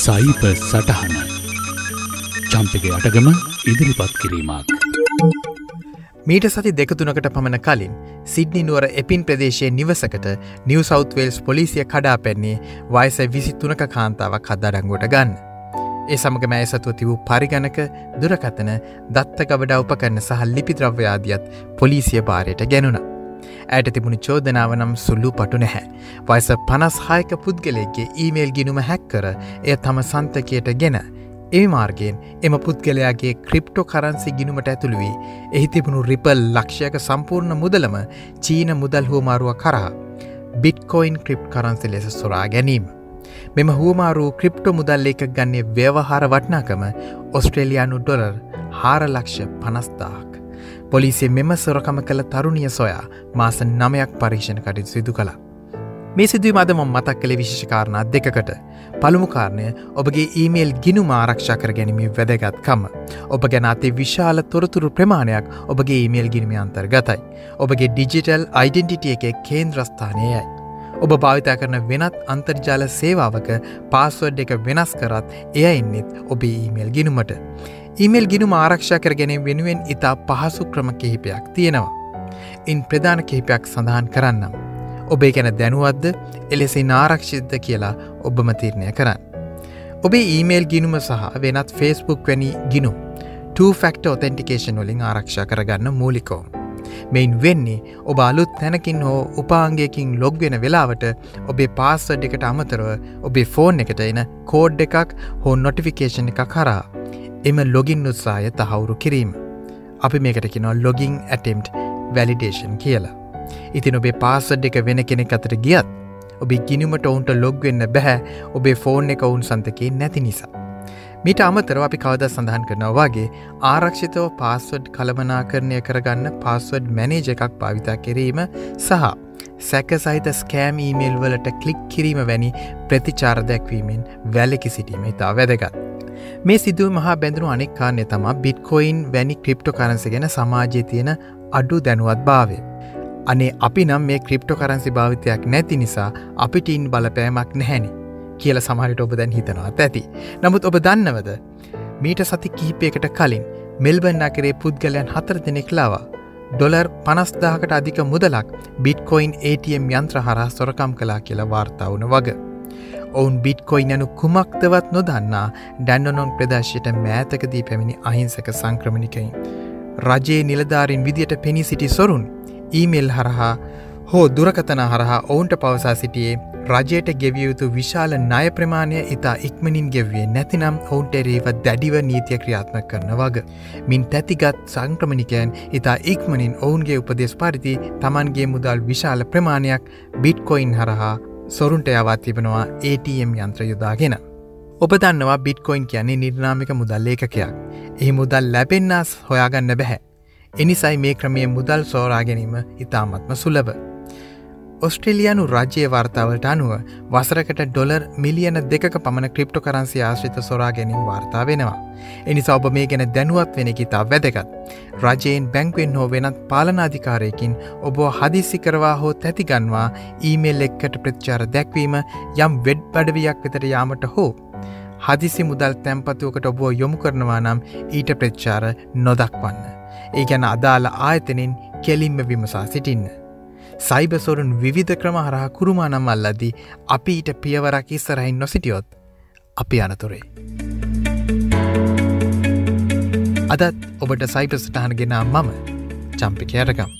සයිප සටහන චම්පක අටගම ඉදිරිපත් කිරීමක්. මීට සති දෙකතුනකට පමණ කලින් සිඩ්නි නුවර එපින් ප්‍රදේශයේ නිවසකට නිව සෞත්වේල්ස් පොලිසිය කඩා පැන්නේ වයස විසි තුනක කාන්තාවක් හදඩංගුවට ගන්න. ඒ සමග මෑ සතුව තිවූ පරිගණක දුරකතන දත්ත ගවඩ උපකරන්න සහ ලිපිද්‍රව්‍යාදියත් පොලිසිය භාරයට ගැනුණා. ඇයට තිබුණු චෝදනාව නම් සුල්ලු පටු නැහැ. වයස පනස් හායක පුද්ගලයගේ ඊමේල් ගිනුම හැක්කර එය තම සන්තකයට ගෙන. ඒ මාර්ගයෙන් එම පුද්ගලයාගේ ක්‍රිප්ටෝ කරන්සි ගිනුමට ඇතුළු වී එහි තිබුණු රිපල් ලක්ෂයක සම්පූර්ණ මුදලම චීන මුදල් හුවමාරුව කරා. බිට්කොයින් ක්‍රිප් කරන්සි ලෙස සොරා ගැනීම. මෙම හුවමාරු ක්‍රිප්ටෝ මුදල් එක ගන්නේ ව්‍යවහාර වටනාකම ඔස්ට්‍රේලයානු ඩොලර් හාරලක්ෂ පනස්දාක්. පොලිසිය මෙම සොරකම කළ තරුණිය සොයා මාස නමයක් පරීක්ෂණ කටයුතු සිදු කලා. මේ සිදුවීම අද මොම් මතක් කළ විශෂකාරණා දෙකට. පළමුකාරණය ඔබගේ ඊමේල් ගිනු ආරක්ෂා කර ගැනීමේ වැදගත්කම. ඔබ ගැන අතේ විශාල තොරතුරු ප්‍රමාණයක් ඔබගේ ඊමේල් ගිනිම අන්තර්ගතයි. ඔබගේ ඩිජිටල් අයිඩෙන්ටිටිය එක කේන්ද්‍රස්ථානයයි. ඔබ භාවිතා කරන වෙනත් අන්තර්ජාල සේවාවක පාස්වඩ් එක වෙනස් කරත් එය එන්නෙත් ඔබේ ඊමේල් ගිනුමට. ඊමේල් ගිනුම ආරක්ෂා කර ගැනීම වෙනුවෙන් ඉතා පහසු ක්‍රම කිහිපයක් තියෙනවා. ඉන් ප්‍රධාන කිහිපයක් සඳහන් කරන්නම්. ඔබේ ගැන දැනුවත්ද එලෙසි නාරක්ෂිද්ද කියලා ඔබම තීරණය කරන්න. ඔබේ ඊමේල් ගිනුම සහ වෙනත් ෆේස්බුක් වැනි ගිනුම් 2ෆක්ට ඔතෙන්ටිකේෂන් වලින් ආරක්ෂා කරගන්න මූලිකෝ. මෙයින් වෙන්නේ ඔබ අලුත් තැනකින් හෝ උපාංගයකින් ලොග්වෙන වෙලාවට ඔබේ පාස්සඩ් එකට අමතරව ඔබේ ෆෝන් එකට එන කෝඩ් එකක් හෝ නොටිෆිකේෂන් එක කරා එම ලොගින් උත්සාය තහවුරු කිරීම. අපි මේකට කිනො ලොගින් ඇටෙම්ට් වැලිඩේෂන් කියලා. ඉතින් ඔබේ පාසඩ් එක වෙන කෙනෙක් අතර ගියත් ඔබ ගිනිමට ඔවුන්ට ලොග්වෙන්න බැහැ ඔබේ ෆෝන් එක ඔවුන් සන්තකේ නැති නිසා. මිට අමතරව අපි කවද සඳහන් කරනවාගේ ආරක්ෂිතව පාස්වඩ් කළමනාකරණය කරගන්න පාස්වඩ් මැනේජ එකක් භාවිතා කිරීම සහ සැක සහිත ස්කෑම් ඊමේල් වලට කලික් කිරීම වැනි ප්‍රතිචාර දැක්වීමෙන් වැලකි සිටීම ඉතා වැදගත්. මේ සිදුව මහා බැඳුණු අනෙක් කාරණය තමා බිට්කොයින් වැනි ක්‍රිප්ටෝ කරන්සි ගැන සමාජය තියෙන අඩු දැනුවත් භාවය. අනේ අපි නම් මේ ක්‍රිප්ටෝ කරන්සි භාවිතයක් නැති නිසා අපිටීන් බලපෑමක් නැහැනි කියල සමහරිට ඔබ දැන් හිතනවා ඇති. නමුත් ඔබ දන්නවද. මීට සති කිහිපයකට කලින් මෙල්බන් අකරේ පුද්ගලයන් හතර දෙනෙක් ලාවා. ඩොලර් පනස්දාහකට අධික මුදලක් බිට්කොයින් ATM යන්ත්‍ර හරා සොරකම් කලා කියලා වාර්තාවන වගේ. ඔවුන් බිට්කොයින් යනු කුමක්තවත් නොදන්නා ඩැන්ඩොනොන් ප්‍රදර්ශයට මෑතකදී පැමිණි අහිංසක සංක්‍රමණිකයින්. රජයේ නිලධාරින් විදියට පෙනී සිටි සොරුන් ඊමෙල් හරහා හෝ දුරකතන හරහා ඔවුන්ට පවසා සිටියේ රජයට ගෙවියයුතු විශාල ණය ප්‍රමාණය ඉතා ඉක්මනින් ගෙව්වේ නැතිනම් ඔවුන්ට එරේව දැඩිව නීතිය ක්‍රියාත්ම කරන වග. මින් තැතිගත් සංක්‍රමණිකයන් ඉතා ඉක්මනින් ඔවුන්ගේ උපදෙස් පරිදි තමන්ගේ මුදල් විශාල ප්‍රමාණයක් බිට්කොයින් හරහා සොරුන්ට යවත් තිබෙනවා ATM යන්ත්‍ර යොදාගෙන. ඔබ දන්නවා බිට්කොයින් කියන්නේ නිර්නාමික මුදල් ඒකකයක්. එහි මුදල් ලැබෙන්න්නස් හොයාගන්න බැහැ. එනිසයි මේ ක්‍රමය මුදල් සෝරා ගැනීම ඉතාමත්ම සුලබ. ඔස්ට්‍රේලියනු රජ්‍ය වර්තාවලට අනුව වසරකට ඩොලර් මිලියන දෙක පමණ ක්‍රිප්ටෝ කරන්සි ආශ්‍රිත සොරා ගැනීම වාර්තා වෙනවා. එනිසා ඔබ මේ ගැන දැනුවත් වෙන ඉතා වැදගත්. රජයෙන් බැංකුවෙන් හෝ වෙනත් පාලනාධිකාරයකින් ඔබ හදිසි කරවා හෝ තැතිගන්වා ඊමේල් එක්කට ප්‍රච්චාර දැක්වීම යම් වෙඩ් බඩවියක් වෙතට යාමට හෝ. හදිසි මුදල් තැම්පතුවකට ඔබ යොමු කරනවා නම් ඊට ප්‍රච්චාර නොදක්වන්න. ඒ ගැන අදාළ ආයතනෙන් කෙලින්ම විමසා සිටින්න. සයිබසොරුන් විවිධ ක්‍රම හරහා කුරුමානම් අල්ලදී අපි ඊට පියවරක් ඉස්සරහින් නොසිටියොත් අපි අනතුරේ. අදත් ඔබට සයිපසටහන ගෙනා මම චම්පිකයටකම්.